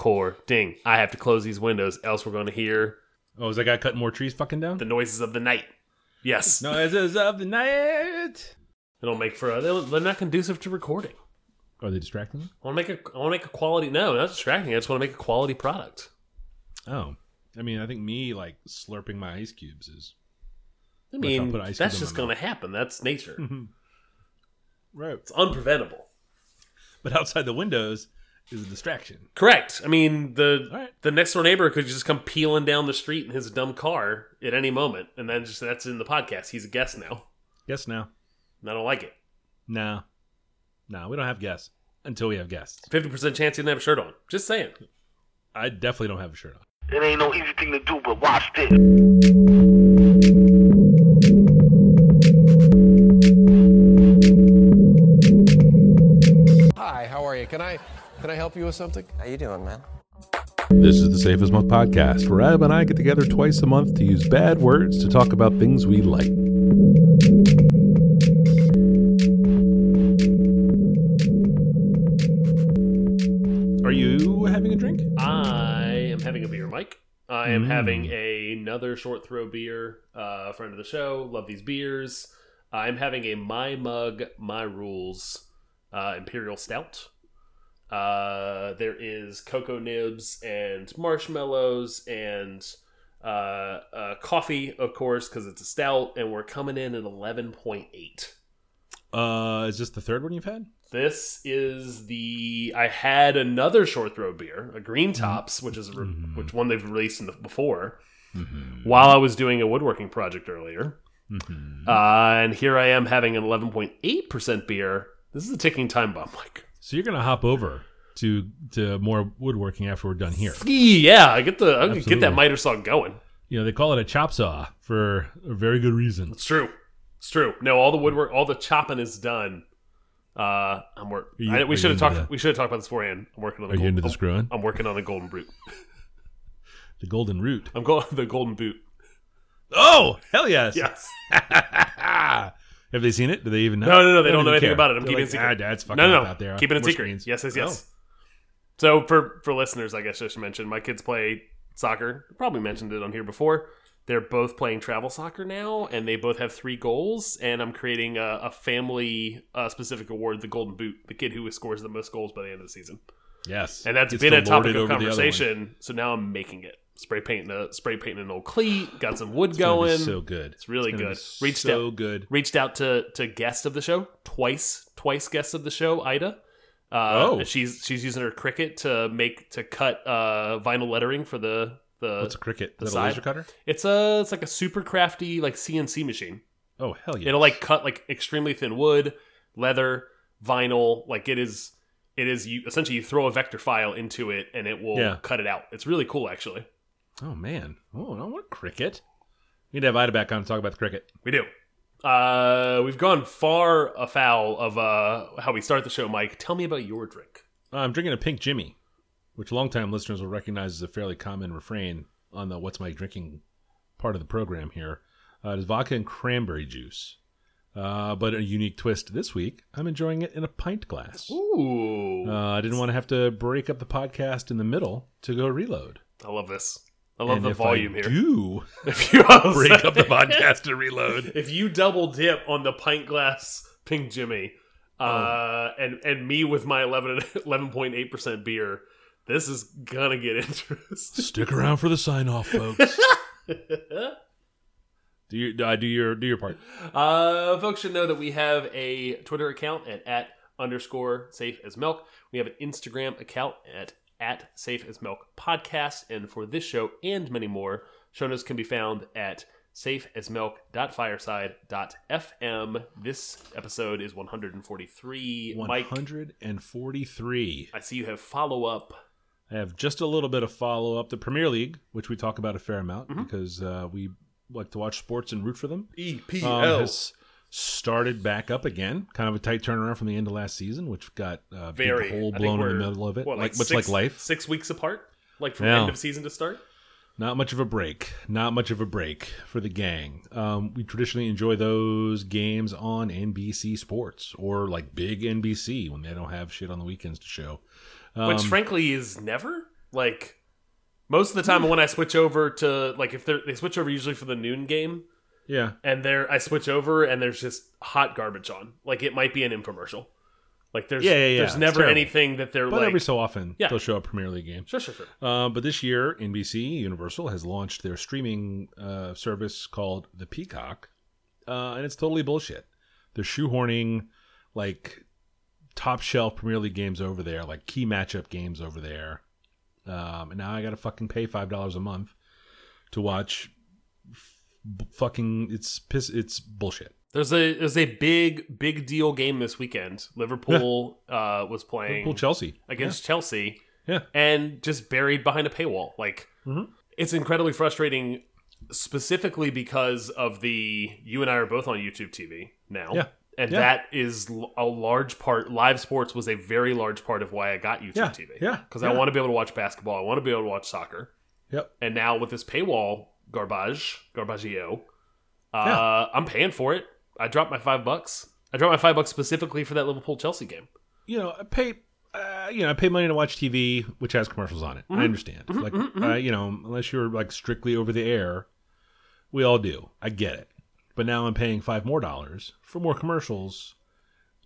Recording. I have to close these windows, else we're going to hear Oh, is that guy cutting more trees fucking down? the noises of the night. Yes. Noises of the night. Don't make for. A, they're they're not conducive to recording. Are they distracting? I want to make a. I want to make a quality. No, not distracting. I just want to make a quality product. Oh, I mean, I think me like slurping my ice cubes is I mean, that's just going to happen. That's nature. right. it's unpreventable. But outside the windows is a distraction. Correct. I mean, the All right. the next door neighbor could just come peeling down the street in his dumb car at any moment, and then just that's in the podcast. He's a guest now, Guest now. and I don't like it. No, no, we don't have guests until we have guests. Fifty percent chance he didn't have a shirt on. Just saying. I definitely don't have a shirt on. It ain't no easy thing to do, but watch this. Help you with something? How you doing, man? This is the Safest as Milk podcast, where Ab and I get together twice a month to use bad words to talk about things we like. Are you having a drink? I am having a beer, Mike. I am Mm. having another short throw beer. Uh, friend of the show, love these beers. I'm having a My Mug, My Rules uh, Imperial Stout. Uh, there is cocoa nibs and marshmallows and uh, uh, coffee, of course, because it's a stout, and we're coming in at 11.8. Uh, is this the third one you've had? This is the I had another short throw beer, a Green Tops, which is a, re- which one they've released in the, before. While I was doing a woodworking project earlier, uh, and here I am having an 11.8 percent beer. This is a ticking time bomb, Mike. So you're gonna hop over to to more woodworking after we're done here. Yeah, I get the I get that miter saw going. You know they call it a chop saw for a very good reason. It's true. It's true. No, all the woodwork, all the chopping is done. Uh, I'm work. you- I, we should have talked. the- We should have talked about this beforehand. I'm working on. Are The you into the I'm- screwing? I'm working on a golden boot. The golden root. I'm going the golden boot. Oh hell yes! Yes. Have they seen it? Do they even know? No, no, no. They don't know anything care. about it. I'm They're keeping like, it secret. Ah, Dad's fucking no, no, up no. out there. Keeping it More secret. screens." Yes, yes, yes. Oh. So for for listeners, I guess I should mention my kids play soccer. Probably mentioned it on here before. They're both playing travel soccer now, and they both have three goals. And I'm creating a, a family uh, specific award, the Golden Boot, the kid who scores the most goals by the end of the season. Yes, And that's Gets been a topic of over the other one. conversation. So now I'm making it. Spray painting a spray painting an old cleat. Got some wood It's be so good. It's really gonna good. Reached so out- good. reached out to to guest of the show twice twice guest of the show ida uh, Oh. she's she's using her Cricut to make to cut uh vinyl lettering for the the What's a Cricut? the Is that a side. laser cutter? it's a it's like a super crafty like cnc machine Oh hell yeah! it'll like cut like extremely thin wood leather vinyl like it is it is you essentially you throw a vector file into it and it will Yeah. cut it out it's really cool actually Oh man! Oh, I want Cricut. We need to have Ida back on to talk about the Cricut. We do. Uh, we've gone far afoul of uh, how we start the show, Mike. Tell me about your drink. Uh, I'm drinking a pink Jimmy, which longtime listeners will recognize as a fairly common refrain on the "What's My Drinking" part of the program here. Uh, it is vodka and cranberry juice, uh, but a unique twist this week. I'm enjoying it in a pint glass. Ooh, Uh, I didn't want to have to break up the podcast in the middle to go reload. I love this. I love And the if volume I here. Do If you break up the podcast to reload? if you double dip on the pint glass Pink Jimmy, uh, Oh. and and me with my 11.8 percent beer, this is gonna get interesting. Stick around for the sign off, folks. do your uh, do your do your part. Uh, folks should know that we have a Twitter account at, at underscore safe as milk. We have an Instagram account at at safe as milk podcast. And for this show and many more, show notes can be found at safeasmilk.fireside.fm. This episode is 143. One Mike, hundred and forty-three. I see you have follow up. I have just a little bit of follow up. The Premier League, which we talk about a fair amount Mm-hmm. because uh, we like to watch sports and root for them, EPL. um, has started back up again. Kind of a tight turnaround from the end of last season, which got a uh, Very big hole blown in the middle of it, what, like, much six- like life. Six weeks apart, like from Yeah. end of season to start. Not much of a break. Not much of a break for the gang. Um, we traditionally enjoy those games on NBC Sports or like big NBC when they don't have shit on the weekends to show. Um, Which, frankly, is never. Like most of the time when I switch over to like if they're they switch over usually for the noon game Yeah. and there I switch over and there's just hot garbage on. Like it might be an infomercial. Like there's Yeah, yeah, yeah. there's never anything that they're But like every so often, Yeah. they'll show a Premier League game. Sure, sure, sure. Uh, but this year, NBC Universal has launched their streaming uh, service called the Peacock, uh, and it's totally bullshit. They're shoehorning like top shelf Premier League games over there, like key matchup games over there, um, and now I got to fucking pay five dollars a month to watch. Fucking, it's piss. It's bullshit. There's a there's a big big deal game this weekend. Liverpool uh, was playing Liverpool, Chelsea against Chelsea Yeah, and just buried behind a paywall. Like Mhm. it's incredibly frustrating, specifically because of the you and I are both on YouTube TV now. Yeah. And Yeah. that is a large part. Live sports was a very large part of why I got YouTube Yeah. TV. Yeah. Because I want to be able to watch basketball. I want to be able to watch soccer. yep. And now with this paywall garbage, garbaggio, uh, Yeah. I'm paying for it. I dropped my five bucks. I dropped my five bucks specifically for that Liverpool Chelsea game. you know, I pay, uh, you know, I pay money to watch TV, which has commercials on it. I understand. like, Uh, you know, unless you're like strictly over the air, we all do. I get it. But now I'm paying five more dollars for more commercials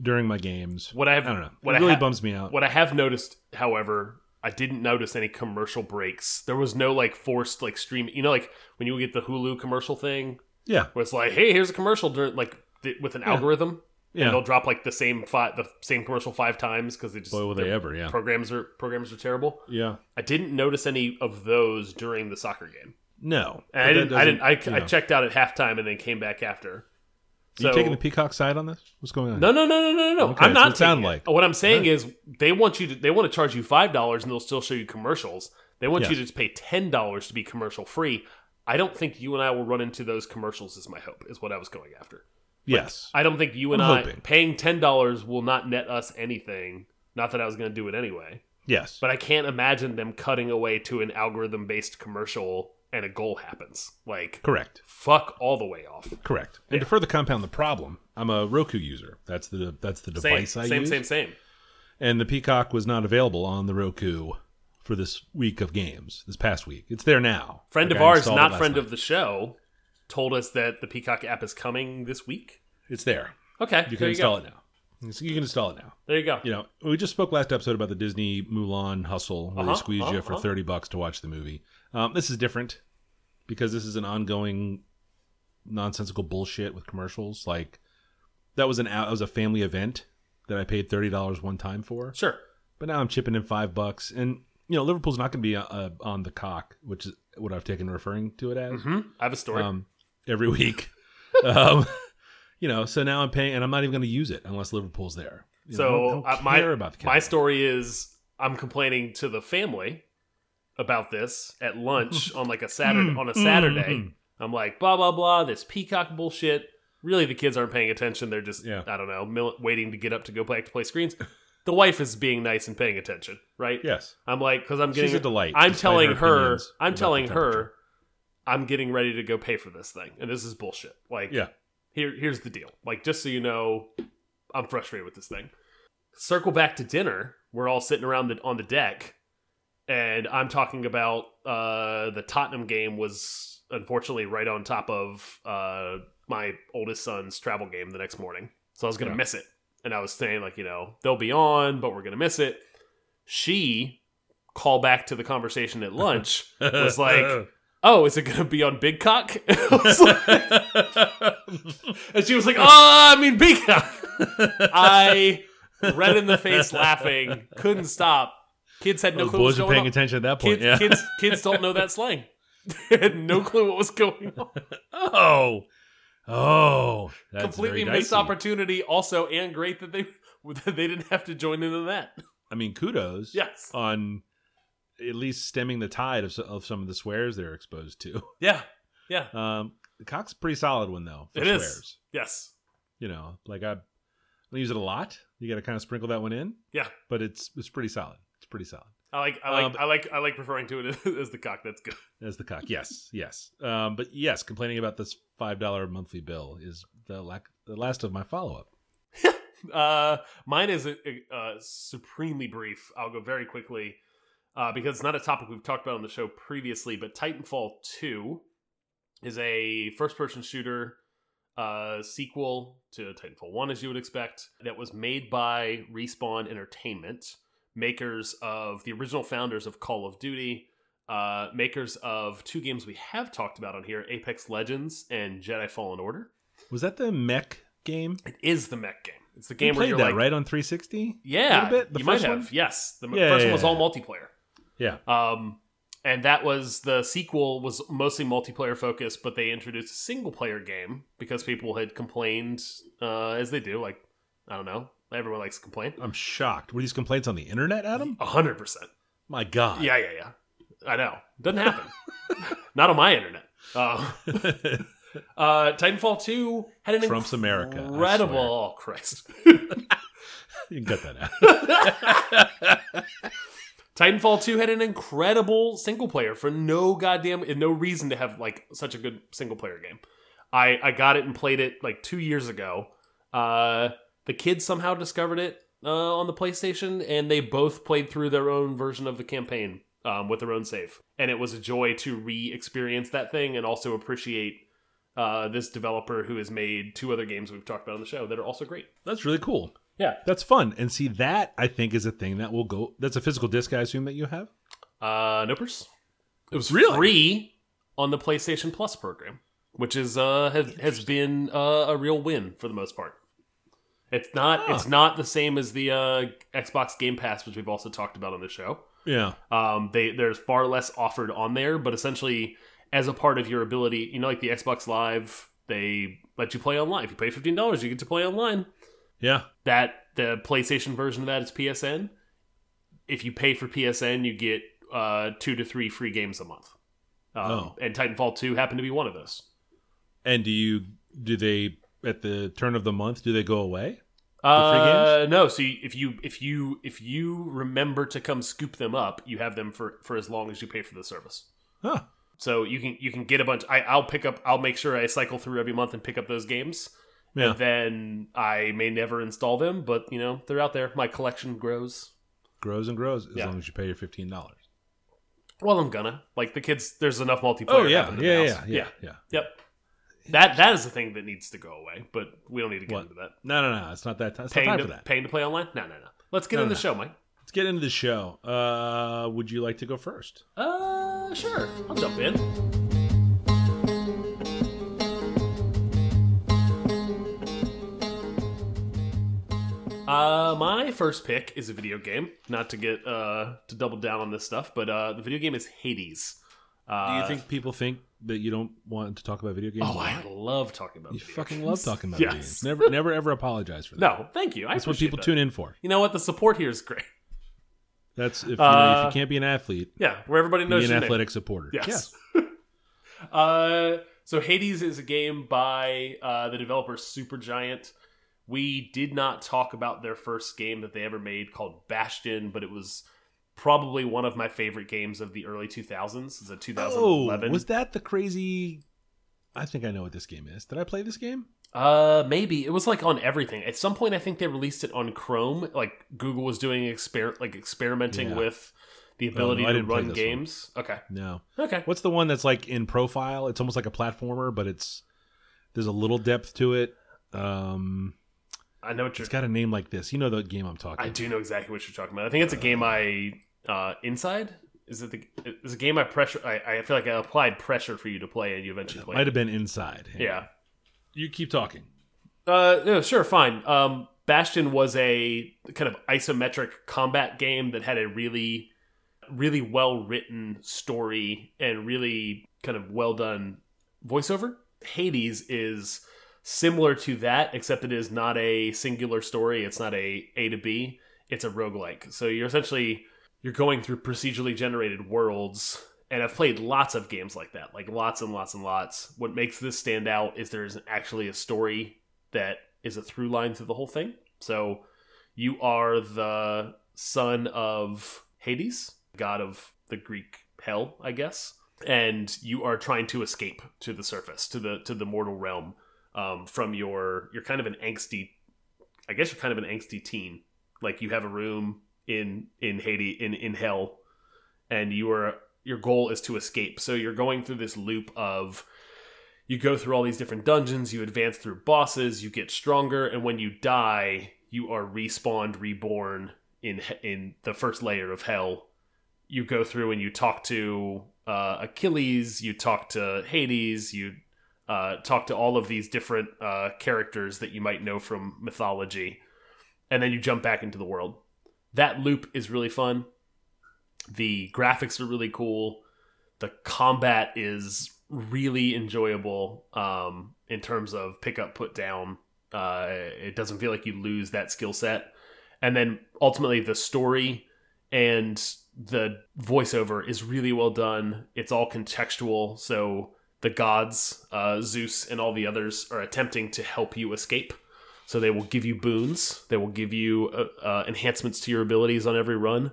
during my games. What I have, I don't know. What it really bums me out. What I have noticed, however, I didn't notice any commercial breaks. There was no like forced like stream. You know, like when you get the Hulu commercial thing, yeah, where it's like, "Hey, here's a commercial," during, like th- with an algorithm, yeah. and they'll drop like the same five, the same commercial five times because they just Boy, will they ever? Yeah, programs are programs are terrible. yeah. I didn't notice any of those during the soccer game. No, And I didn't. I didn't. I, I you know. checked out at halftime and then came back after. Are you taking the Peacock side on this? What's going on? No, no, no, no, no, no. Okay, I'm so not. it sound like- What I'm saying is, they want you to. They want to charge you five dollars, and they'll still show you commercials. They want you to just pay ten dollars to be commercial free. I don't think you and I will run into those commercials. Is my hope. Is what I was going after. Yes. I don't think you and I'm I hoping. paying ten dollars will not net us anything. Not that I was going to do it anyway, yes. but I can't imagine them cutting away to an algorithm based commercial and a goal happens. Like Correct. fuck all the way off. Correct. And to further compound the problem, I'm a Roku user. That's the that's the Same, device I same, use. same, same. same. and the Peacock was not available on the Roku for this week of games. This past week, it's there now. Friend Like, of ours, not friend night. of the show, told us that the Peacock app is coming this week. It's there. Okay, You can you install go. it now. You can install it now. There you go. You know, we just spoke last episode about the Disney Mulan hustle, where Uh-huh, they squeeze you uh-huh, for uh-huh. thirty bucks to watch the movie. Um, this is different because this is an ongoing nonsensical bullshit with commercials. Like that was an that was a family event that I paid thirty dollars one time for. Sure. But now I'm chipping in five bucks, and you know Liverpool's not going to be uh, uh, on the cock, which is what I've taken referring to it as hmm I have a story. um, every week. um, you know, so now I'm paying, and I'm not even going to use it unless Liverpool's there. You know, I so don't- I uh, don't my about the my story is I'm complaining to the family about this at lunch on like a Saturday mm, on a mm, Saturday. Mm. I'm like blah blah blah. This peacock bullshit. Really, the kids aren't paying attention. They're just Yeah. I don't know, mil- waiting to get up to go back to play screens. The wife is being nice and paying attention, right? Yes, I'm like, because I'm getting She's a delight, I'm telling her her, I'm telling her. I'm getting ready to go pay for this thing, and this is bullshit. Like, yeah, here, here's the deal. Like, just so you know, I'm frustrated with this thing. Circle back to dinner. We're all sitting around the, on the deck, and I'm talking about uh, the Tottenham game was unfortunately right on top of uh, my oldest son's travel game the next morning, so I was gonna Yeah. miss it. And I was saying like, you know, they'll be on, but we're gonna miss it. She call back to the conversation at lunch was like, "Oh, is it gonna be on Big Cock?" Like- and she was like, "Oh, I mean Big Cock." I red in the face laughing, couldn't stop. Kids had no Those clue what was boys are paying on. attention at that point. Kids, yeah. kids, kids don't know that slang. They had no clue what was going on. oh, oh, that's Completely missed dicey. opportunity. Also, and great that they that they didn't have to join into that. I mean, kudos. Yes. on at least stemming the tide of, of some of the swears they're exposed to. Yeah. Yeah. Um, the cock's a pretty solid one though. For It is. swears. Yes. You know, like I, I use it a lot. You got to kind of sprinkle that one in. Yeah. but it's it's pretty solid. It's pretty solid. I like. I like. Um, I like. I like referring to it as the cock. That's good. As the cock, yes, yes. Um, but yes, complaining about this five dollar monthly bill is the lack, the last of my follow up. Uh, mine is uh, uh, supremely brief. I'll go very quickly. Uh, because it's not a topic we've talked about on the show previously. But Titanfall Two is a first-person shooter uh, sequel to Titanfall One, as you would expect, that was made by Respawn Entertainment, makers of the original founders of Call of Duty. Uh, makers of two games we have talked about on here Apex Legends and Jedi Fallen Order. Was that the mech game? It is the mech game. It's the You game where played you're that like, right on 360. yeah, A little bit? The you might have. one? Yes, the Yeah, first yeah, one was yeah. all multiplayer. Yeah. Um, and that was the sequel was mostly multiplayer focused, but they introduced a single player game because people had complained, uh, as they do. Like, I don't know, everyone likes to complain. I'm shocked. Were these complaints on the internet, Adam? A hundred percent. My God. Yeah, yeah, yeah. I know. Doesn't happen. Not on my internet. Uh, uh, Titanfall 2 had an Trump's America, incredible. Oh, Christ. you can cut that out. Titanfall 2 had an incredible single player for no goddamn no reason to have like such a good single player game. I I got it and played it like 2 years ago. Uh the kids somehow discovered it uh, on the PlayStation and they both played through their own version of the campaign um, with their own save. And it was a joy to re-experience that thing and also appreciate uh, this developer who has made two other games we've talked about on the show that are also great. That's really cool. Yeah. That's fun. And see, that I think is a thing that will go. That's a physical disc, I assume that you have. Uh, Nopers. It was Really? free on the PlayStation Plus program, which is uh has, has been uh, a real win for the most part. It's not Huh. it's not the same as the uh, Xbox Game Pass, which we've also talked about on the show. Yeah. Um, they there's far less offered on there, but essentially as a part of your ability, you know, like the Xbox Live, they let you play online. If you pay fifteen dollars, you get to play online Yeah. that the PlayStation version of that is PSN. If you pay for PSN, you get uh, two to three free games a month. Um, Oh. And Titanfall 2 happened to be one of those. And do you do they at the turn of the month do they go away? Uh, no, so you, if you if you if you remember to come scoop them up, you have them for for as long as you pay for the service. Huh. So you can you can get a bunch. I, I'll pick up. I'll make sure I cycle through every month and pick up those games. Yeah. And then I may never install them, but you know they're out there. My collection grows. Grows and grows as Yeah. long as you pay your fifteen dollars. Well, I'm gonna like the kids. There's enough multiplayer. Oh yeah, in yeah, yeah, yeah, yeah. Yep. That that is the thing that needs to go away, but we don't need to get What? into that. No, no, no. It's not that. It's not time to, for that. paying to play online? No, no, no. Let's get No, in the show, Mike. Let's get into the show. Uh, would you like to go first? Uh, sure. I'll jump in. Uh, my first pick is a video game. Not to get uh to double down on this stuff, but uh, the video game is Hades. Uh, Do you think people think that you don't want to talk about video games? Oh, I love talking about. you video fucking games. love talking about yes. video games. Never, never, ever apologize for that. No, thank you. I that's what people that. tune in for. You know what? The support here is great. That's if you, know, if Uh, you can't be an athlete, Yeah, where everybody be knows an your name. athletic supporter. Yes. uh, so Hades is a game by uh, the developer Supergiant. We did not talk about their first game that they ever made called Bastion, but it was probably one of my favorite games of the early 2000s. It's a Oh, 2011. was that the crazy? I think I know what this game is. Did I play this game? Uh, maybe it was like on everything. At some point, I think they released it on Chrome. Like Google was doing exper like experimenting Yeah. with the ability no, I to run this one. games. Okay, No. okay. What's the one that's like in profile? It's almost like a platformer, but it's there's a little depth to it. Um, I know what you're. it's got a name like this. You know the game I'm talking. I do know exactly what you're talking about. I think it's a game I uh, inside. Is it the? It's a game I pressure. I, I feel like I applied pressure for you to play, and you eventually It played. might have been inside. Yeah. You keep talking. Uh, no, sure, fine. Um, Bastion was a kind of isometric combat game that had a really, really well written story and really kind of well done voiceover. Hades is similar to that, except it is not a singular story. It's not a A to B. It's a roguelike. So you're essentially you're going through procedurally generated worlds. And I've played lots of games like that, like lots and lots and lots. What makes this stand out is there's actually a story that is a through line through the whole thing. So you are the son of Hades, god of the Greek hell, I guess, and you are trying to escape to the surface, to the to the mortal realm, um, from your you're kind of an angsty, I guess you're kind of an angsty teen. Like you have a room in in Hades in in hell and you are your goal is to escape. So you're going through this loop of you go through all these different dungeons, you advance through bosses, you get stronger, and when you die, you are respawned, reborn in in the first layer of hell. You go through and you talk to uh, Achilles, you talk to Hades, you uh, talk to all of these different uh, characters that you might know from mythology, and then you jump back into the world. That loop is really fun. The graphics are really cool. The combat is really enjoyable um, in terms of pick up, put down. Uh, it doesn't feel like you lose that skill set. And then ultimately, the story and the voiceover is really well done. It's all contextual. So the gods, uh, Zeus and all the others, are attempting to help you escape. So they will give you boons. They will give you uh, uh, enhancements to your abilities on every run,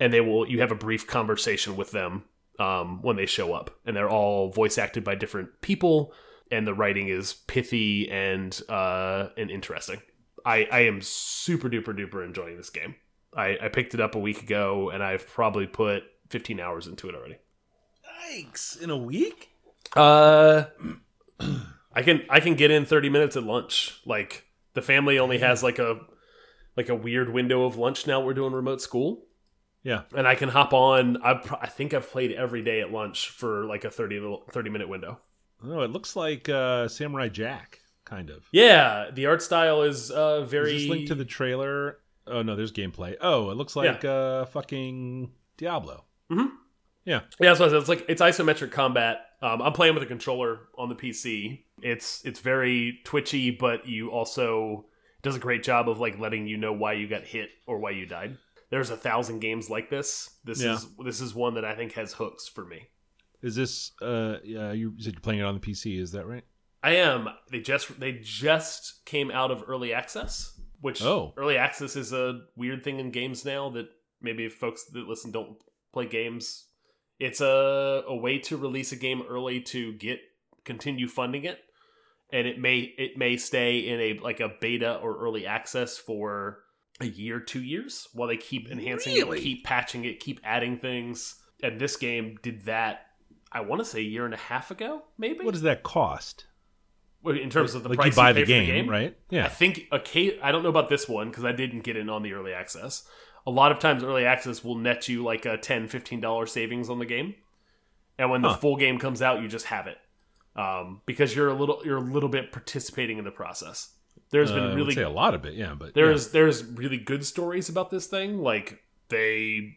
and they will. You have a brief conversation with them um, when they show up, and they're all voice acted by different people, and the writing is pithy and uh, and interesting. I, I am super duper duper enjoying this game. I, I picked it up a week ago, and I've probably put 15 hours into it already. Yikes! In a week? Uh, I can I can get in 30 minutes at lunch. Like the family only has like a like a weird window of lunch now. We're doing remote school, Yeah. and I can hop on. I I think I've played every day at lunch for like a 30 little 30 minute window. Oh, it looks like uh, Samurai Jack, kind of. Yeah, the art style is uh very Is linked to the trailer? Oh no, there's gameplay. Oh, it looks like uh, fucking Diablo. Mm-hmm. Yeah. Yeah, that's what It's like it's isometric combat. Um, I'm playing with a controller on the PC. It's it's very twitchy, but you also does a great job of like letting you know why you got hit or why you died. There's a thousand games like this. This Yeah. is this is one that I think has hooks for me. Is this? Uh, yeah, you said you're playing it on the PC. Is that right? I am. They just they just came out of early access, which Oh. early access is a weird thing in games now that maybe if folks that listen don't play games. It's a a way to release a game early to get continue funding it, and it may it may stay in a like a beta or early access for a year, two years while they keep enhancing Really? it, keep patching it, keep adding things. And this game did that. I want to say a year and a half ago, maybe. What does that cost? In terms of the like price you buy pay the for game, right? Yeah, I think a ca- I don't know about this one because I didn't get in on the early access. A lot of times, early access will net you like a 10 $15 savings on the game, and when the Huh. full game comes out, you just have it um, because you're a little you're a little bit participating in the process. There's Uh, been really say a lot of it, yeah, but there's there's really good stories about this thing. Like they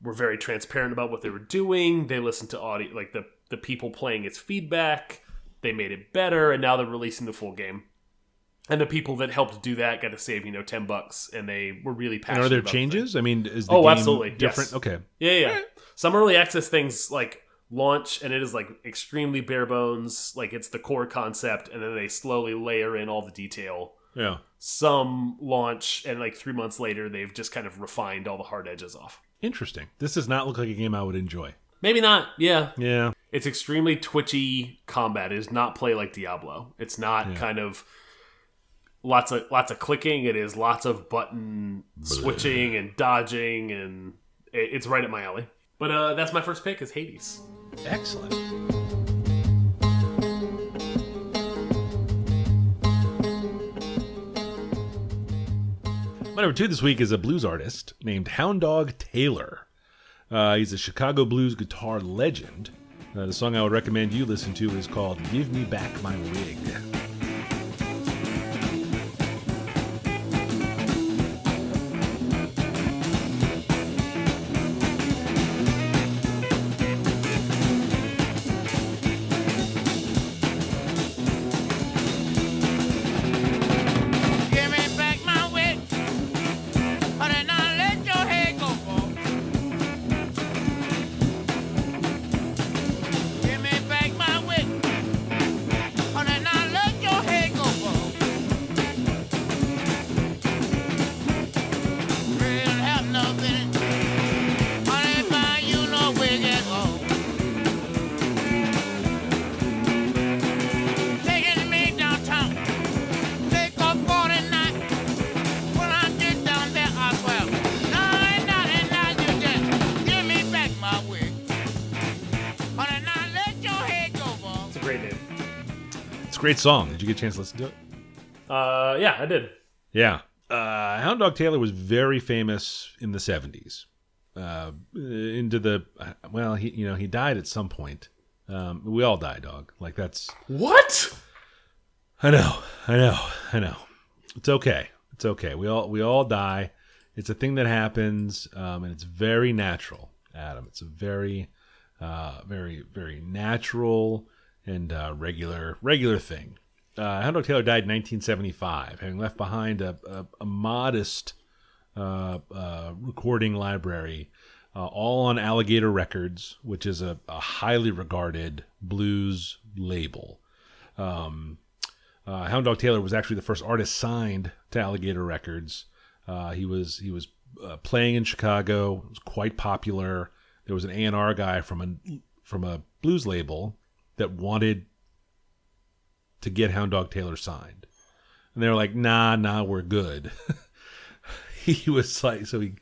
were very transparent about what they were doing. They listened to audio, like the the people playing its feedback. They made it better, and now they're releasing the full game. And the people that helped do that got to save you know ten bucks, and they were really And passionate. are there about the thing. changes? I mean, is the Oh, game absolutely, different? yes. Okay. Yeah, yeah. Some early access things like launch and it is like extremely bare bones, like it's the core concept, and then they slowly layer in all the detail. Yeah. Some launch and like three months later they've just kind of refined all the hard edges off. Interesting. This does not look like a game I would enjoy. Maybe not, yeah. Yeah. It's extremely twitchy combat. It does not play like Diablo. It's not Yeah. kind of lots of lots of clicking. It is lots of button switching and dodging, and it, it's right up my alley. But uh, that's my first pick is Hades. Excellent. My number two this week is a blues artist named Hound Dog Taylor. Uh, he's a Chicago blues guitar legend. Uh, the song I would recommend you listen to is called Give Me Back My Wig. Great song. Did you get a chance to listen to it? Uh, yeah, I did. Yeah. Uh, Hound Dog Taylor was very famous in the 70s. Uh, into the, well, he, you know, he died at some point. Um, we all die, dog. Like, that's, What? I know, I know, I know. It's okay. It's okay. We all, we all die. It's a thing that happens, um, and it's very natural, Adam. It's a very, uh, very, very natural and uh, regular, regular thing. Uh, Hound Dog Taylor died in 1975, having left behind a, a, a modest uh, uh, recording library, uh, all on Alligator Records, which is a, a highly regarded blues label. Um, uh, Hound Dog Taylor was actually the first artist signed to Alligator Records. Uh, he was he was uh, playing in Chicago. Was quite popular. There was an A and R guy from a from a blues label that wanted to get Hound Dog Taylor signed, and they were like, "Nah, nah, we're good." he was like, so he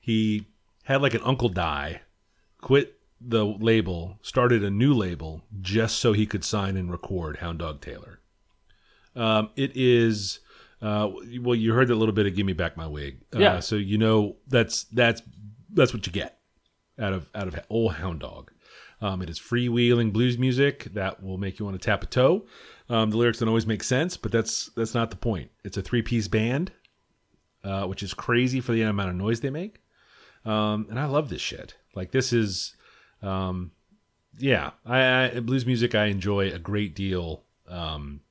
he had like an uncle die, quit the label, started a new label just so he could sign and record Hound Dog Taylor. Um, it is uh, well, you heard that little bit of "Give Me Back My Wig," uh, Yeah. So you know that's that's that's what you get out of out of old Hound Dog. Um, it is freewheeling blues music that will make you want to tap a toe. Um, the lyrics don't always make sense, but that's that's not the point. It's a three piece band, uh, which is crazy for the amount of noise they make. Um, and I love this shit. Like this is, um, yeah, I, I blues music I enjoy a great deal. Um,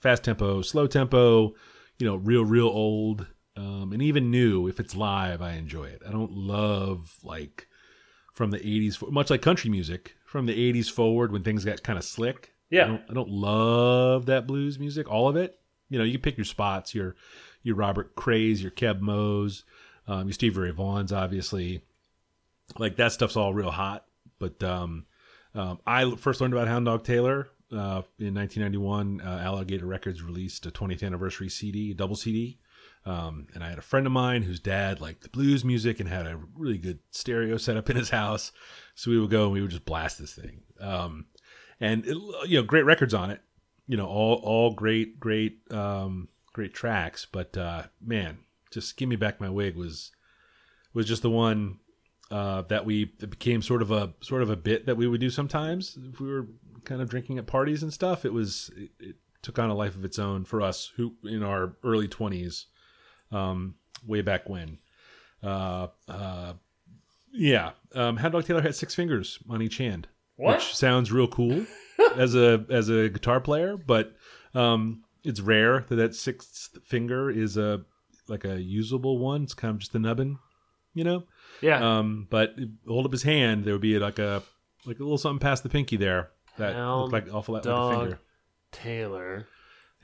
fast tempo, slow tempo, you know, real real old, um, and even new. If it's live, I enjoy it. I don't love like from the 80s much like country music from the 80s forward when things got kind of slick Yeah. I don't, I don't love that blues music all of it. You know you pick your spots your your robert crays your keb moes um, your stevie ray vaughns obviously. Like that stuff's all real hot. But um, um, i first learned about hound dog taylor uh, in 1991 uh, alligator records released a 20th anniversary cd a double cd um, and I had a friend of mine whose dad liked the blues music and had a really good stereo set up in his house. So we would go and we would just blast this thing. Um, and it, you know, great records on it. You know, all all great, great, um, great tracks. But uh, man, just give me back my wig was was just the one uh, that we that became sort of a sort of a bit that we would do sometimes if we were kind of drinking at parties and stuff. It was it, it took on a life of its own for us who in our early twenties um, way back when. Uh, uh, yeah, um, Hound Dog Taylor had six fingers on each hand, What? which sounds real cool as a as a guitar player, but um, it's rare that that sixth finger is a like a usable one. It's kind of just a nubbin, you know. Yeah. Um, but hold up his hand, there would be like a like a little something past the pinky there that Hound looked like awful lot like a dog. finger. Taylor.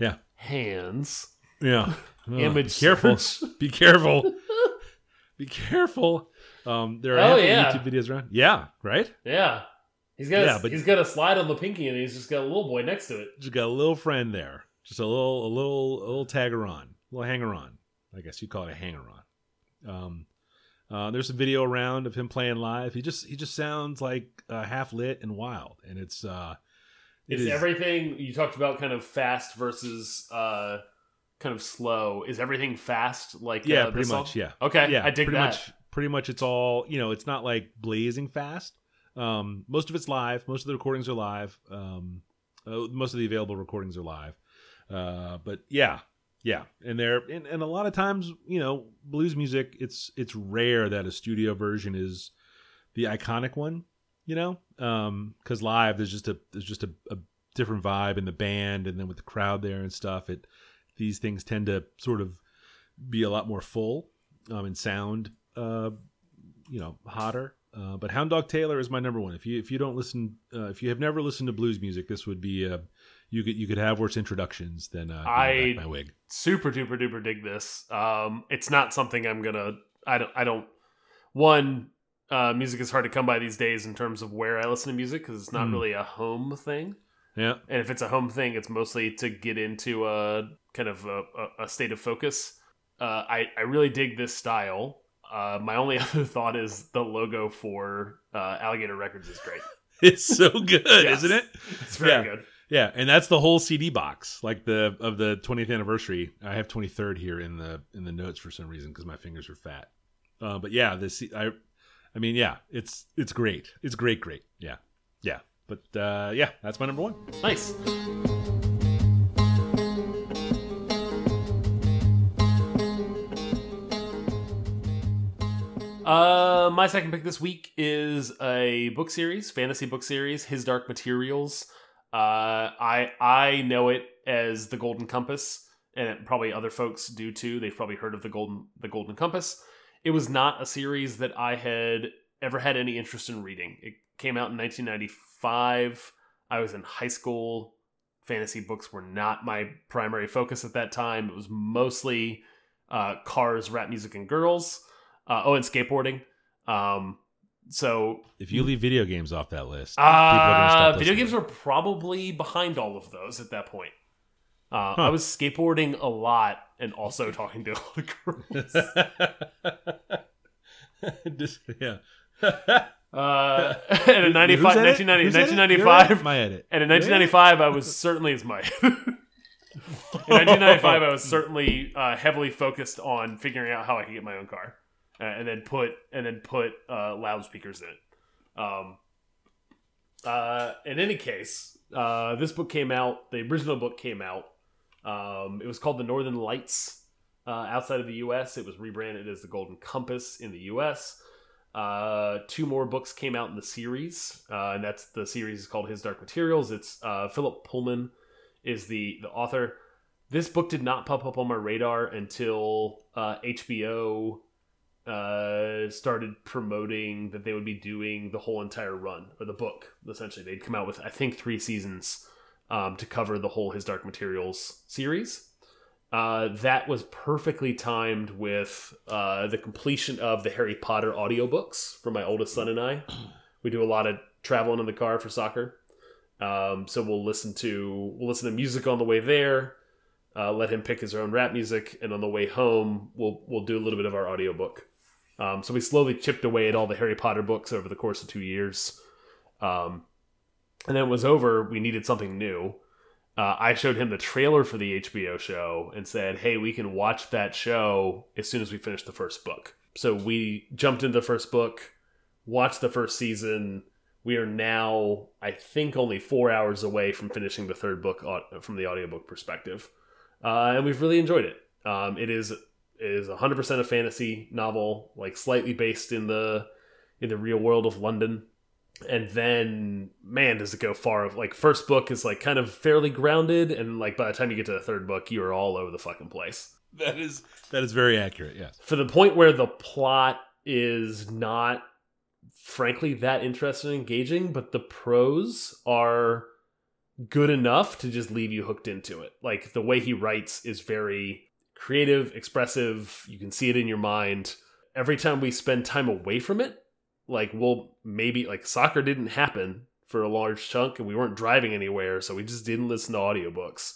Yeah, Hands. Yeah. Oh, Image be careful. Be careful. be careful. Um, there are Oh, a yeah. YouTube videos around. Yeah, right. Yeah. He's got a, Yeah, but- he's got a slide on the pinky and he's just got a little boy next to it. Just got a little friend there. Just a little, a little, a little tagger on, a little hanger on. I guess you call it a hanger on. Um, uh, there's a video around of him playing live. He just, he just sounds like uh, half lit and wild, and it's, uh, it Is is- everything you talked about kind of fast versus uh kind of slow? Is everything fast like yeah, uh, pretty song? much, yeah. Okay, yeah, I dig pretty that. much. Pretty much, it's all you know. It's not like blazing fast. Um, most of it's live. Most of the recordings are live. Um, uh, most of the available recordings are live. Uh, but yeah, yeah, and there and, and a lot of times, you know, blues music. It's it's rare that a studio version is the iconic one. You know, because live there's just a there's just a, a different vibe in the band, and then with the crowd there and stuff. It these things tend to sort of be a lot more full um, and sound, uh, you know, hotter. Uh, but Hound Dog Taylor is my number one. If you if you don't listen, uh, if you have never listened to blues music, this would be uh, you could you could have worse introductions than uh, I- my wig. Super duper duper dig this. Um, it's not something I'm gonna. I don't. I don't. One, uh, music is hard to come by these days in terms of where I listen to music because it's not Hmm. really a home thing. Yeah, And if it's a home thing, it's mostly to get into a kind of a, a, state of focus. Uh, I, I really dig this style. Uh, my only other thought is the logo for uh, Alligator Records is great. it's so good, Yes. isn't it? It's very Yeah. good. Yeah, and that's the whole CD box, like the of the 20th anniversary. I have 23rd here in the in the notes for some reason because my fingers are fat. Uh, but yeah, this I, I mean, yeah, it's it's great. It's great, great. Yeah, yeah. But uh, yeah, that's my number one. Nice. Uh, my second pick this week is a book series, fantasy book series, His Dark Materials. Uh, I I know it as the Golden Compass, and probably other folks do too. They've probably heard of the Golden the Golden Compass. It was not a series that I had ever had any interest in reading. It came out in 1995. I was in high school. Fantasy books were not my primary focus at that time. It was mostly uh, cars, rap music, and girls. Uh, oh, and skateboarding. Um, so If you leave video games off that list, people are stop uh, video games were probably behind all of those at that point. Uh, Huh. I was skateboarding a lot and also talking to a lot of girls. Just- yeah. Uh, and in 95, Who's in it? 1990, Who's in it? 1995, right. my edit. and in 1995, I was certainly as my. in 1995, I was certainly uh, heavily focused on figuring out how I could get my own car, uh, and then put and then put uh, loudspeakers in it. Um, uh, in any case, uh, this book came out. The original book came out. Um, it was called The Northern Lights. Uh, outside of the U.S., it was rebranded as The Golden Compass in the U.S. Uh, two more books came out in the series, uh, and that's the series is called His Dark Materials. It's uh, Philip Pullman is the the author. This book did not pop up on my radar until uh, HBO uh, started promoting that they would be doing the whole entire run or the book. Essentially, they'd come out with I think three seasons um, to cover the whole His Dark Materials series. Uh, that was perfectly timed with uh, the completion of the Harry Potter audiobooks for my oldest son and I. We do a lot of traveling in the car for soccer, um, so we'll listen to we'll listen to music on the way there. Uh, let him pick his own rap music, and on the way home, we'll we'll do a little bit of our audiobook. Um, so we slowly chipped away at all the Harry Potter books over the course of two years. Um, and then it was over. We needed something new. Uh, I showed him the trailer for the HBO show and said, "Hey, we can watch that show as soon as we finish the first book." So we jumped into the first book, watched the first season. We are now, I think, only four hours away from finishing the third book from the audiobook perspective, uh, and we've really enjoyed it. Um, it is it is 100% a fantasy novel, like slightly based in the in the real world of London and then man does it go far of like first book is like kind of fairly grounded and like by the time you get to the third book you're all over the fucking place That is that is very accurate. Yes. for the point where the plot is not frankly that interesting and engaging but the prose are good enough to just leave you hooked into it like the way he writes is very creative expressive you can see it in your mind every time we spend time away from it like we'll maybe like soccer didn't happen for a large chunk and we weren't driving anywhere so we just didn't listen to audiobooks.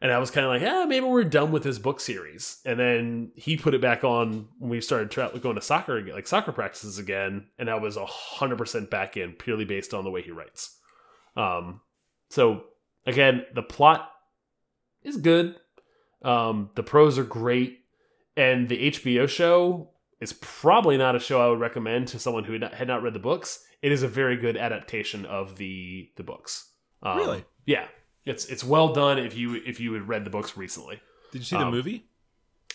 And i was kind of like yeah maybe we're done with this book series. And then he put it back on when we started going to soccer again like soccer practices again and i was 100% back in purely based on the way he writes. Um so again the plot is good. Um the prose are great. And the hbo show is probably not a show I would recommend to someone who had not, had not read the books. It is a very good adaptation of the the books. Um, Really? Yeah, it's it's well done if you if you had read the books recently. Did you see the Um, movie?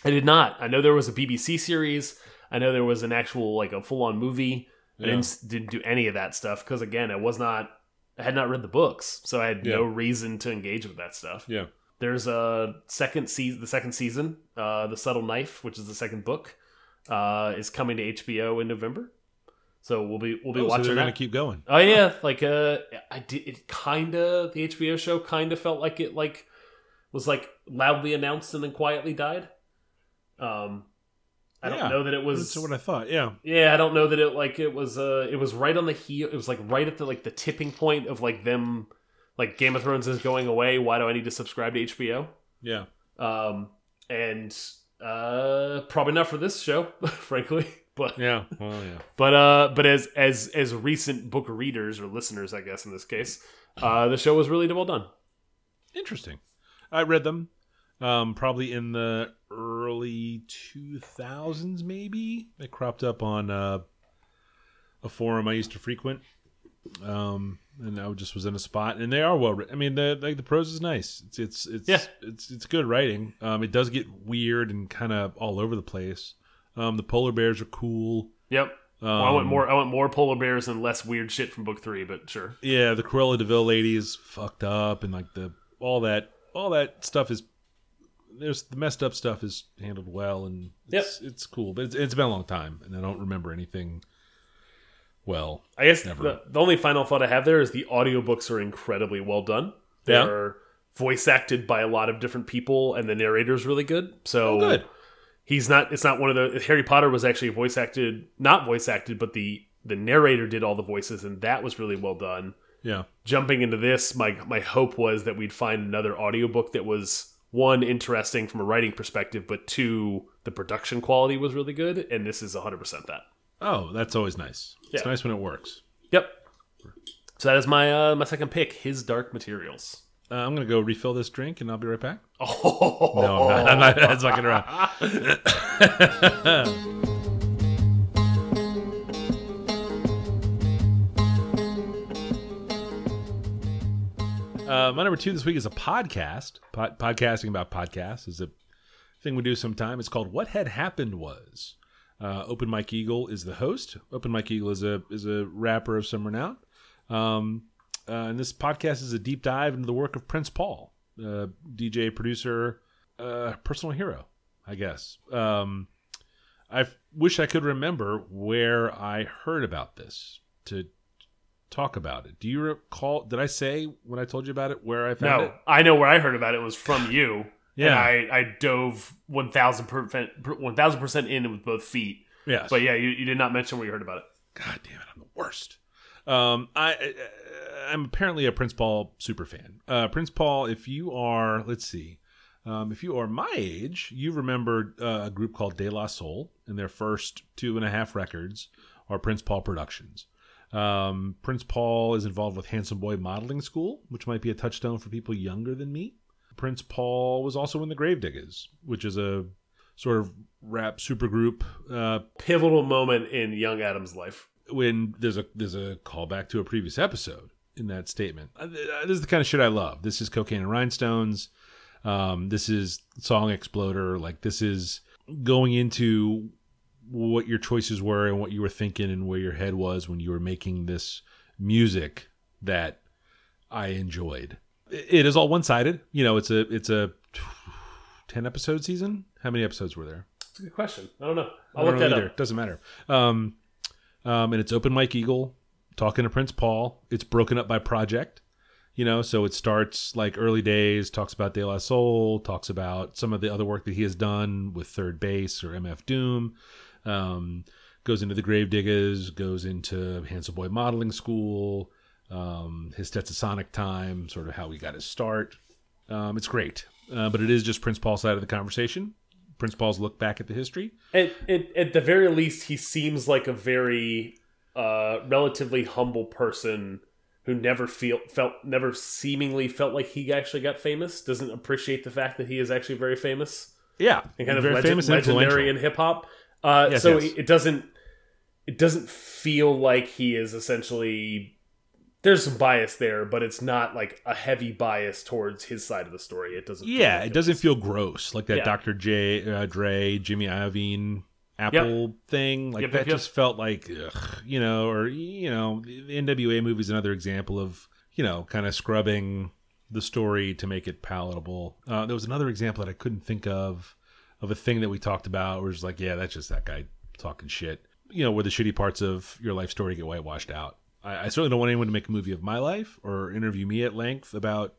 I did not. I know there was a BBC series. I know there was an actual like a full on movie. I didn't didn't do any of that stuff because again, I was not. I had not read the books, so I had no reason to engage with that stuff. Yeah. There's a second season, the second season, uh, the subtle knife, which is the second book, uh, is coming to HBO in November. So we'll be we'll be Oh, so watching they're that. gonna keep going. Oh yeah, like uh, I did it. Kind of the HBO show kind of felt like it like was like loudly announced and then quietly died. Um, I Yeah, don't know that it was. That's what I thought. Yeah. yeah, I don't know that it like it was. Uh, it was right on the heel. It was like right at the like the tipping point of like them, like Game of Thrones is going away. Why do I need to subscribe to HBO? Yeah. Um, and uh, probably not for this show, frankly. But Yeah. Well, yeah. but uh, but as as as recent book readers or listeners, I guess in this case, uh, the show was really well done. Interesting. I read them um, probably in the early 2000s, maybe. They cropped up on uh, a forum I used to frequent. Um, and I just was in a spot, and they are well written. I mean, the like the prose is nice. It's it's it's Yeah. it's it's good writing. Um, it does get weird and kind of all over the place. Um, the polar bears are cool. Yep. well, I want Um, more. I want more polar bears and less weird shit from book three. But sure. Yeah, the Cruella de Vil lady is fucked up, and like the all that all that stuff is there's the messed up stuff is handled well, and it's, it's cool. But it's, it's been a long time, and I don't remember anything well. I guess Never. the, the only final thought I have there is the audiobooks are incredibly well done. Yeah. They're voice acted by a lot of different people, and the narrator's really good. So Oh, good. he's not. It's not one of the Harry Potter was actually voice acted, not voice acted, but the the narrator did all the voices, and that was really well done. Yeah, Jumping into this, my my hope was that we'd find another audiobook that was one interesting from a writing perspective, but two the production quality was really good, and this is 100% that. Oh, that's always nice. It's nice when it works. Yep. So that is my uh, my second pick, His Dark Materials. Uh, I'm gonna go refill this drink, and I'll be right back. Oh No, I'm not. I'm not that's fucking around. Uh, my number two this week is a podcast. Pod- podcasting about podcasts is a thing we do sometime. It's called "What Had Happened Was." Uh, Open Mike Eagle is the host. Open Mike Eagle is a is a rapper of some renown. Um, uh, and this podcast is a deep dive into the work of Prince Paul, uh, DJ, producer, uh, personal hero, I guess. Um, I wish I could remember where I heard about this to talk about it. Do you recall? Did I say when I told you about it where I found No, it? No, I know where I heard about it was from you. Yeah. and I, I dove one thousand percent one thousand percent in with both feet. Yes. But yeah, you, you did not mention where you heard about it. God damn it, I'm the worst. Um, I, I I'm apparently a Prince Paul super fan. Uh, Prince Paul, if you are, let's see, um, if you are my age, you remember uh, a group called De La Soul, and their first two and a half records are Prince Paul Productions. Um, Prince Paul is involved with Handsome Boy Modeling School, which might be a touchstone for people younger than me. Prince Paul was also in the Gravediggaz, which is a sort of rap supergroup uh, Pivotal moment in young Adam's life. when there's a there's a callback to a previous episode in that statement. Uh, This is the kind of shit I love. This is cocaine and rhinestones. Um, this is song exploder. Like this is going into what your choices were and what you were thinking and where your head was when you were making this music that I enjoyed. It is all one sided. You know, it's a it's a ten episode season. How many episodes were there? It's a good question. I don't know. I I'll don't look that either. up. Doesn't matter. Um, um, and it's open Mike Eagle talking to Prince Paul. It's broken up by project, you know. So it starts like early days, talks about De La Soul, talks about some of the other work that he has done with 3rd Bass or MF Doom. Um, goes into the Gravediggaz, goes into Handsome Boy Modeling School, um, his Stetsasonic time, sort of how he got his start. Um, it's great, uh, but it is just Prince Paul's side of the conversation. Prince Paul's look back at the history. At, at, at the very least, he seems like a very uh, relatively humble person who never feel felt never seemingly felt like he actually got famous. Doesn't appreciate the fact that he is actually very famous Yeah, and kind of very legend, famous, legendary in hip hop. Uh, Yes, so yes. it doesn't it doesn't feel like he is essentially. There's some bias there, but it's not like a heavy bias towards his side of the story. It doesn't. feel Yeah, like it doesn't feel gross like that Yeah. Dr. J, uh, Dre, Jimmy Iovine Apple thing. Like Yep, that yep, yep. just felt like, ugh, you know, or you know, the NWA movie is another example of you know, kind of scrubbing the story to make it palatable. Uh, there was another example that I couldn't think of of a thing that we talked about where it's like, yeah, that's just that guy talking shit. You know, where the shitty parts of your life story get whitewashed out. I, I certainly don't want anyone to make a movie of my life or interview me at length about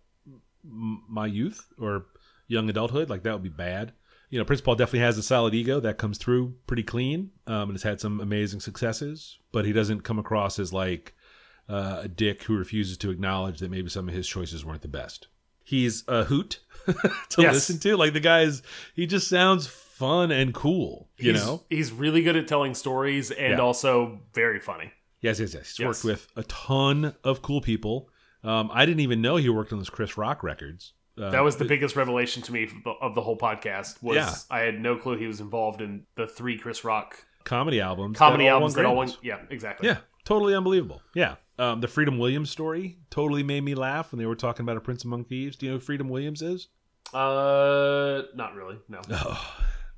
m- my youth or young adulthood. Like that would be bad. You know, Prince Paul definitely has a solid ego that comes through pretty clean, um, and has had some amazing successes. But he doesn't come across as like uh, a dick who refuses to acknowledge that maybe some of his choices weren't the best. he's a hoot to Yes. listen to. Like the guy's, he just sounds fun and cool. You He's- know? he's really good at telling stories and Yeah. also very funny. Yes, yes, yes. He's Yes. worked with a ton of cool people. Um, I didn't even know he worked on those Chris Rock records. Uh, That was the biggest revelation to me of the, whole podcast. Was Yeah. I had no clue he was involved in the three Chris Rock comedy albums. comedy albums that all went. Yeah, exactly. Yeah, totally unbelievable. Yeah. Um, the Freedom Williams story totally made me laugh when they were talking about a Prince Among Thieves. Do you know who Freedom Williams is? Uh, not really. No. Oh,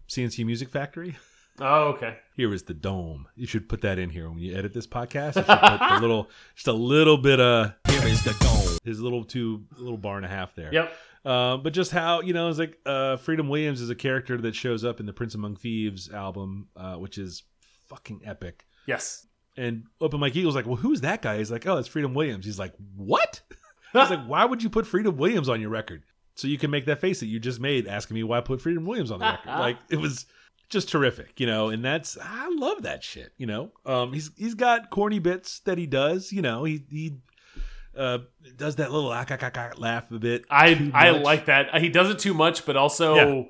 C+C Music Factory. Oh, okay. Here is the dome. You should put that in here when you edit this podcast. You should put a little, just a little bit of. Here is the dome. His little two, little bar and a half there. Yep. Uh, but just how you know, it's like uh, Freedom Williams is a character that shows up in the Prince Among Thieves album, uh, which is fucking epic. Yes. And Open Mike Eagle's like, well, who's that guy? He's like, oh, it's Freedom Williams. He's like, what? I was like, why would you put Freedom Williams on your record? So you can make that face that you just made asking me why I put Freedom Williams on the record. like it was just terrific, you know, and that's I love that shit, you know. Um he's he's got corny bits that he does, you know, he he uh does that little ah, ah, ah, ah, laugh a bit. I I like that. He does it too much, but also Yeah.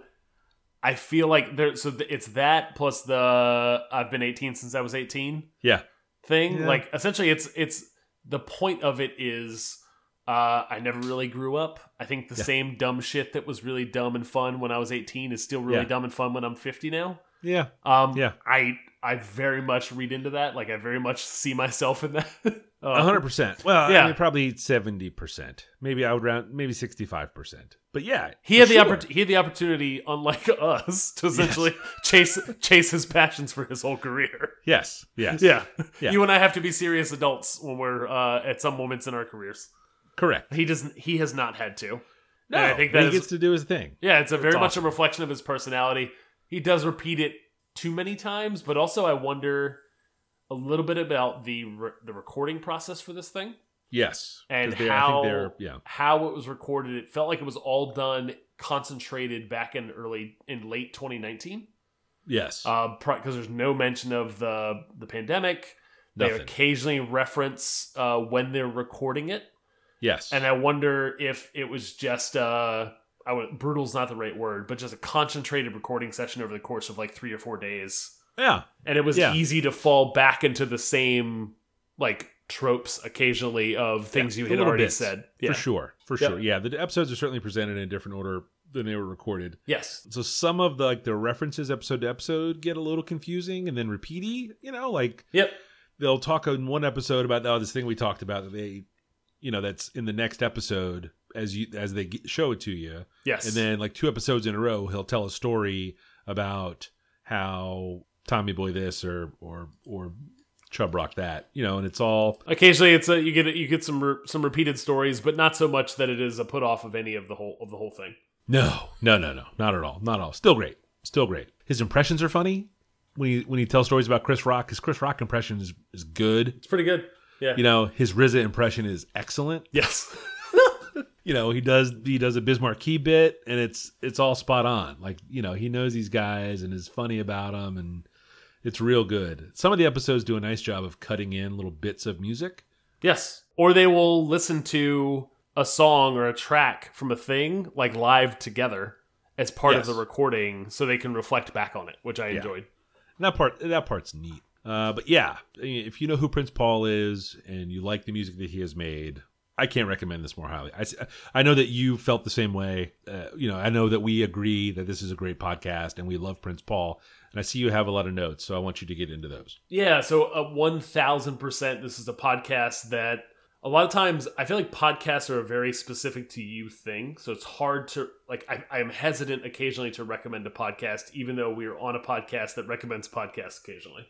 I feel like there. So it's that plus the I've been 18 since I was 18 Yeah. thing. Yeah. Like essentially, it's it's the point of it is. Uh, I never really grew up. I think the Yeah. same dumb shit that was really dumb and fun when I was 18 is still really Yeah. dumb and fun when I'm 50 now. Yeah. Um, Yeah. I I very much read into that. Like I very much see myself in that. A Uh, hundred percent. Well, Yeah. I mean, probably seventy percent. Maybe I would round, maybe sixty-five percent. But yeah, He had the sure. he had the opportunity, unlike us, to essentially chase chase his passions for his whole career. Yes, yes, Yeah. Yeah. you and I have to be serious adults when we're uh, at some moments in our careers. Correct. He doesn't. He has not had to. No, And I think that he is- gets to do his thing. Yeah, it's a very That's much awesome. a reflection of his personality. He does repeat it too many times, but also I wonder a little bit about the re- the recording process for this thing Yes, and they- how I think they're yeah, how it was recorded. It felt like it was all done concentrated back in early in late 2019. yes, because there's no mention of the the pandemic. They Nothing. occasionally reference uh, when they're recording it, yes, and I wonder if it was just uh, I would brutal's not the right word, but just a concentrated recording session over the course of like three or four days, yeah, and it was Yeah. easy to fall back into the same like tropes occasionally of things you had already bits, said. for sure, for Yep. sure. Yeah, the episodes are certainly presented in a different order than they were recorded. Yes. So some of the like the references episode to episode get a little confusing and then repeaty. You know, like Yep. they'll talk in one episode about oh this thing we talked about that they, you know, that's in the next episode as you as they show it to you. Yes. And then like two episodes in a row, he'll tell a story about how Tommy Boy this or or or Chubb Rock that, you know, and it's all Occasionally, it's a you get you get some re- some repeated stories, but not so much that it is a put off of any of the whole of the whole thing. no, no, no, no, not at all, not at all. Still great, still great. His impressions are funny when he when he tells stories about Chris Rock. His Chris Rock impression is is good. It's pretty good. Yeah. You know, his RZA impression is excellent. Yes. You know, he does he does a Biz Markie bit, and it's it's all spot on. Like you know, he knows these guys and is funny about them, and it's real good. Some of the episodes do a nice job of cutting in little bits of music. Yes. Or they will listen to a song or a track from a thing like live together as part Yes. of the recording so they can reflect back on it, which I enjoyed. And that part that part's neat. Uh, but yeah, if you know who Prince Paul is and you like the music that he has made, I can't recommend this more highly. I, I know that you felt the same way. Uh, you know, I know that we agree that this is a great podcast and we love Prince Paul. And I see you have a lot of notes, so I want you to get into those. Yeah, so uh, 1000% this is a podcast that a lot of times I feel like podcasts are a very specific to you thing. So it's hard to, like, I, I am hesitant occasionally to recommend a podcast, even though we are on a podcast that recommends podcasts occasionally.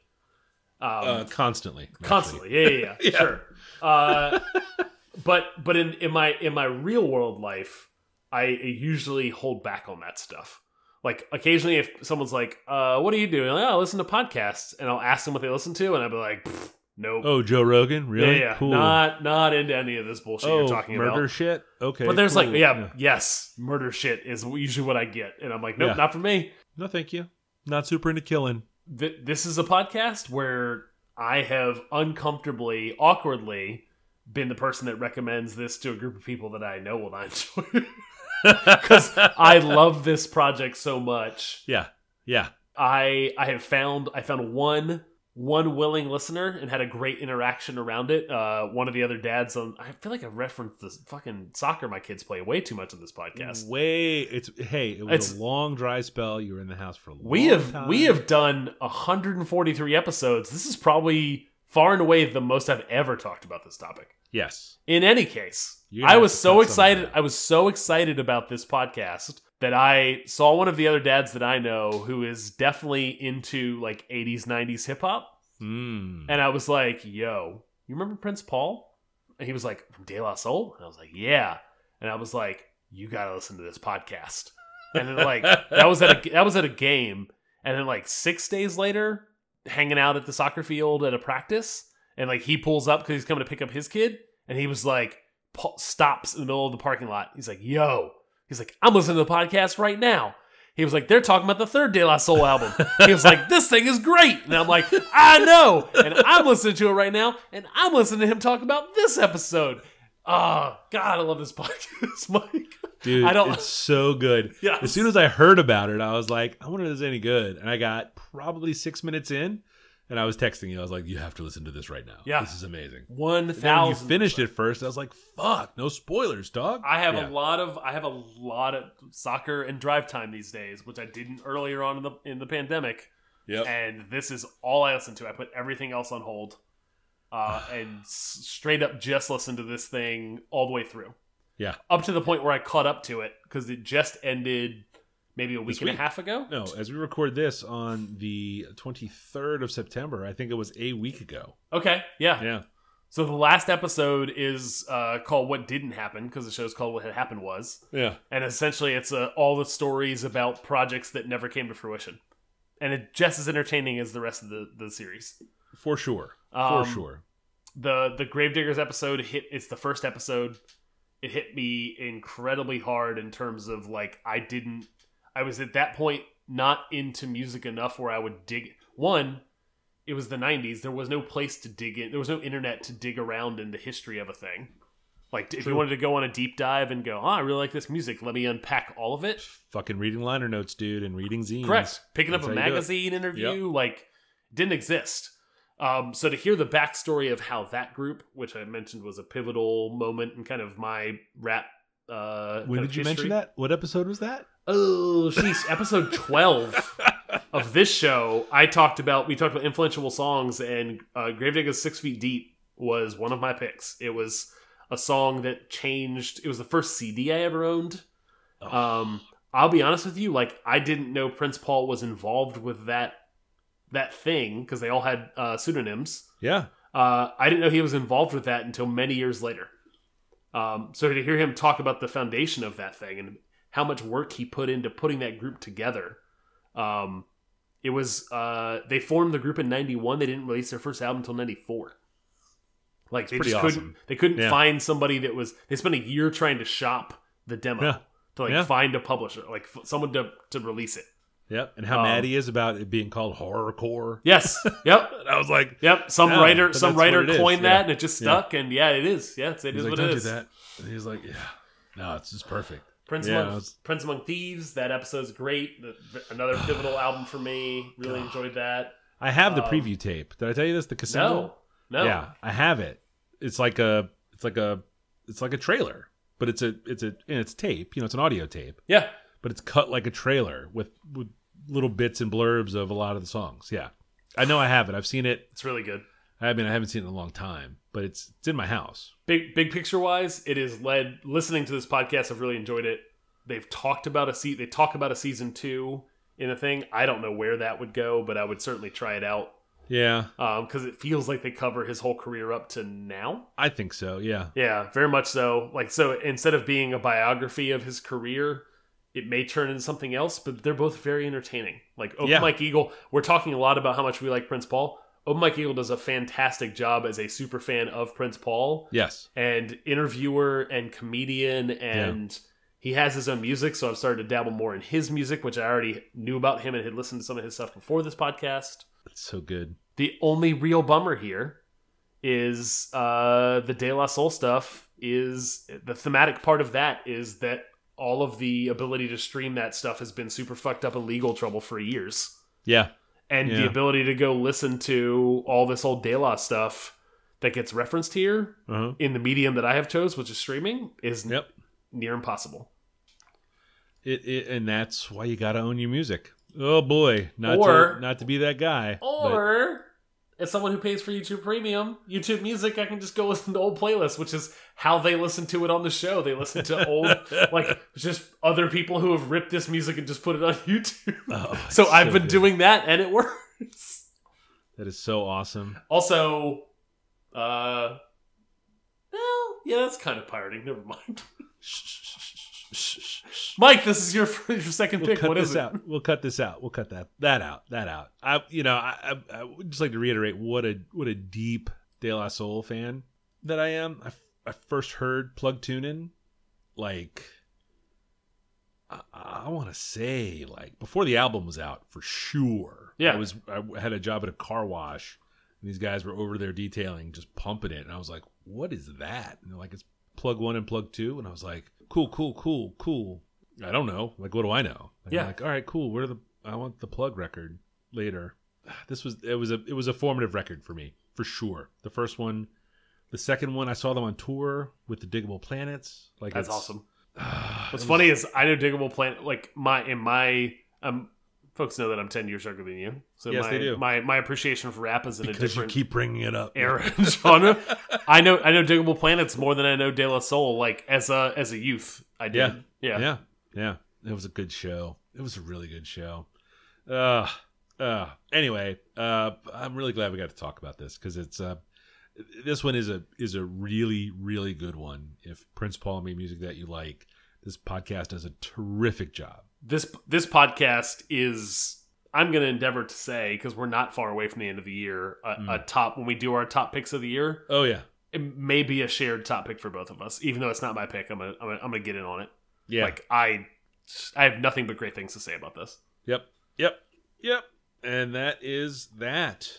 Um, Uh, constantly, actually. constantly yeah yeah, yeah, sure uh, but but in, in my in my real world life i usually hold back on that stuff like occasionally if someone's like uh what are you doing like, oh, I listen to podcasts and i'll ask them what they listen to and i'll be like nope Oh, Joe Rogan, really? yeah, yeah. Cool. not not into any of this bullshit oh, you're talking murder about Murder shit. Okay, but there's cool. like yeah, yes murder shit is usually what i get and i'm like nope Yeah. not for me No, thank you. Not super into killing. Th- this is a podcast where I have uncomfortably, awkwardly been the person that recommends this to a group of people that I know will not enjoy. Because I love this project so much. Yeah, yeah. I I have found I found one one willing listener and had a great interaction around it. Uh, one of the other dads on I feel like I've referenced this fucking soccer my kids play way too much on this podcast. Way it's hey, it was It's- a long dry spell. You were in the house for a long We have time. we have done 143 episodes. This is probably far and away the most I've ever talked about this topic. yes. In any case, I was so cut some of excited. I was so excited about this podcast that I saw one of the other dads that I know who is definitely into like 80s 90s hip hop Mm. and I was like, "Yo, you remember Prince Paul?" And he was like, "From De La Soul," and I was like, "Yeah." And I was like, "You got to listen to this podcast." And then like that was at a that was at a game, and then like six days later, hanging out at the soccer field at a practice, and like he pulls up because he's coming to pick up his kid, and he was like, stops in the middle of the parking lot. He's like, "Yo," he's like, "I'm listening to the podcast right now." He was like, they're talking about the third De La Soul album. He was like, this thing is great. And I'm like, I know. And I'm listening to it right now. And I'm listening to him talk about this episode. Oh, God, I love this podcast, Mike. Dude, I don't- it's so good. Yes. As soon as I heard about it, I was like, I wonder if it's any good. And I got probably six minutes in, and I was texting you. I was like, you have to listen to this right now. Yeah. This is amazing. One And then when you finished it first, I was like, fuck, no spoilers, dog. I have Yeah. a lot of I have a lot of soccer and drive time these days, which I didn't earlier on in the in the pandemic. Yeah, And this is all I listen to. I put everything else on hold, uh, and straight up just listen to this thing all the way through. Yeah. up to the point where I caught up to it because it just ended maybe a week This and a half ago. No, as we record this on the 23rd of September, I think it was a week ago. Okay, yeah. Yeah. So the last episode is uh, called "What Didn't Happen" because the show's called "What Had Happened Was," Yeah. and essentially it's uh, all the stories about projects that never came to fruition, and it's just as entertaining as the rest of the the series. For sure. Um, For sure. the the Gravediggaz episode hit. It's the first episode. It hit me incredibly hard in terms of like I didn't. I was at that point not into music enough where I would dig. One, it was the '90s. There was no place to dig in. There was no internet to dig around in the history of a thing. Like if you wanted to go on a deep dive and go, oh, I really like this music. Let me unpack all of it. Fucking reading liner notes, dude, and reading zines. Correct. Picking up a how you do it. magazine interview, like, didn't exist. Um, so to hear the backstory of how that group, which I mentioned was a pivotal moment in kind of my rap. Uh, When did you mention that? What episode was that? Oh, sheesh. Episode 12 of this show, I talked about, we talked about influential songs, and uh, Gravediggaz Six Feet Deep was one of my picks. It was a song that changed, it was the first CD I ever owned. Um, I'll be honest with you, like, I didn't know Prince Paul was involved with that that thing because they all had uh, pseudonyms. Yeah. Uh, I didn't know he was involved with that until many years later. Um, so to hear him talk about the foundation of that thing and how much work he put into putting that group together, um, it was uh, they formed the group in '91. They didn't release their first album until '94. Like they just awesome. couldn't they couldn't Yeah. find somebody that was they spent a year trying to shop the demo Yeah. to like Yeah. find a publisher like f- someone to to release it. Yep. And how Um, mad he is about it being called horrorcore. Yes. Yep. I was like, Yep. Some writer, some writer coined yeah. that, and it just stuck. And yeah, it is. Yeah, it's, it he's is like, what it do is. that. And he's like, yeah. No, it's just perfect. Prince Yeah, Among was- Prince Among Thieves. That episode's great. Another pivotal album for me. Really God. enjoyed that. I have the Um, preview tape. Did I tell you this? The cassette? No, no. Yeah, I have it. It's like a, it's like a, it's like a trailer, but it's a, it's a, and it's tape. You know, it's an audio tape, yeah. but it's cut like a trailer with with little bits and blurbs of a lot of the songs. Yeah, I know I have it. I've seen it. It's really good. I mean, I haven't seen it in a long time, but it's it's in my house. Big big picture wise, it is led. Listening to this podcast, I've really enjoyed it. They've talked about a seat. They talk about a season two in a thing. I don't know where that would go, but I would certainly try it out Yeah, um, because it feels like they cover his whole career up to now. I think so. Yeah, Yeah, very much so. Like so instead of being a biography of his career, it may turn into something else, but they're both very entertaining. Like Open Yeah. Mike Eagle, we're talking a lot about how much we like Prince Paul. Open Mike Eagle does a fantastic job as a super fan of Prince Paul yes, and interviewer and comedian and he has his own music, so I've started to dabble more in his music, which I already knew about him and had listened to some of his stuff before this podcast. it's so good. The only real bummer here is uh, the De La Soul stuff. Is the thematic part of that is that all of the ability to stream that stuff has been super fucked up in legal trouble for years, Yeah. And the ability to go listen to all this old De La stuff that gets referenced here Uh-huh. in the medium that I have chose, which is streaming, is Yep. near impossible. It, it and that's why you got to own your music. Oh boy, not Or- to, not to be that guy. Or as someone who pays for YouTube Premium, YouTube Music, I can just go listen to old playlists, which is how they listen to it on the show. They listen to old, like just other people who have ripped this music and just put it on YouTube. Oh, so I've been good. doing that, and it works. that is so awesome. Also, uh, well, yeah, that's kind of pirating. Never mind. Mike, this is your your second We'll pick. cut What this is it? out. We'll cut this out. We'll cut that that out. That out. I you know I, I, I would just like to reiterate what a what a deep De La Soul fan that I am. I, I first heard Plug Tunin like I, I want to say like before the album was out for sure. Yeah. I was I had a job at a car wash and these guys were over there detailing just pumping it and I was like, what is that? And they're like, it's plug one and plug two, and I was like, cool, cool, cool, cool. I don't know. Like, what do I know? And I'm Yeah. like, all right, cool. Where are the? I want the plug record later. This was it was a it was a formative record for me for sure. The first one, the second one, I saw them on tour with the Digable Planets. Like That's awesome. it What's was- funny is I know Digable Planet. Like my in my um, folks know that I'm ten years younger than you. So Yes, my, they do. My my appreciation for rap is in a because you keep bringing it up. era and genre. I know I know Digable Planets more than I know De La Soul. Like as a as a youth, I did. Yeah. yeah, yeah, yeah. It was a good show. It was a really good show. Uh, uh, anyway, uh, I'm really glad we got to talk about this because it's uh, this one is a is a really really good one. If Prince Paul made music that you like, this podcast does a terrific job. This this podcast is. I'm going to endeavor to say because we're not far away from the end of the year. A, Mm. a top when we do our top picks of the year, Oh yeah, it may be a shared top pick for both of us. Even though it's not my pick, I'm gonna I'm gonna, I'm gonna get in on it. yeah. Like I, I have nothing but great things to say about this. Yep. Yep. Yep. And that is that.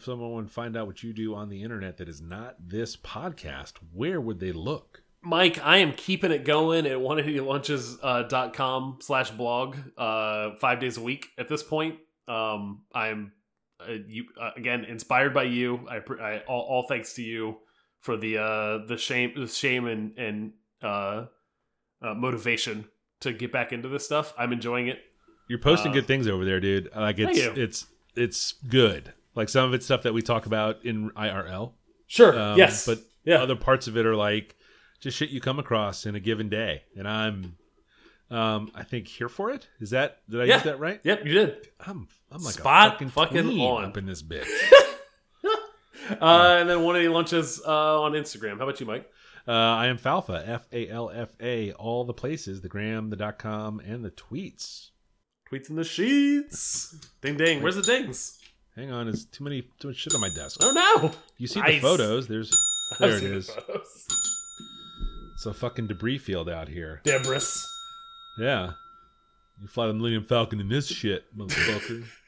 If someone to find out what you do on the internet that is not this podcast, where would they look? Mike, I am keeping it going at oneighty-lunches.com slash blog uh, five days a week at this point. Um, I'm uh, you uh, again inspired by you. I, I all, all thanks to you for the uh, the shame the shame and and uh, uh, motivation to get back into this stuff. I'm enjoying it. You're posting Uh, good things over there, dude. Like it's it's it's good. Like some of it's stuff that we talk about in IRL. Sure. Um, yes. But yeah. other parts of it are like just shit you come across in a given day, and I'm, um, I think here for it. Is that did I Yeah. use that right? Yep. You did. I'm I'm like Spot a fucking, fucking on. up in this bitch. Uh, and then one of the lunches uh, on Instagram. How about you, Mike? uh, I am Falfa, F A L F A, all the places, the gram, the dot com, and the tweets. Tweets in the sheets. Ding ding. Where's the dings? Hang on, there's too many too much shit on my desk. Oh no. You see Nice. the photos? There's there it the It's a fucking debris field out here. Debris. Yeah. You fly the Millennium Falcon in this shit, motherfucker.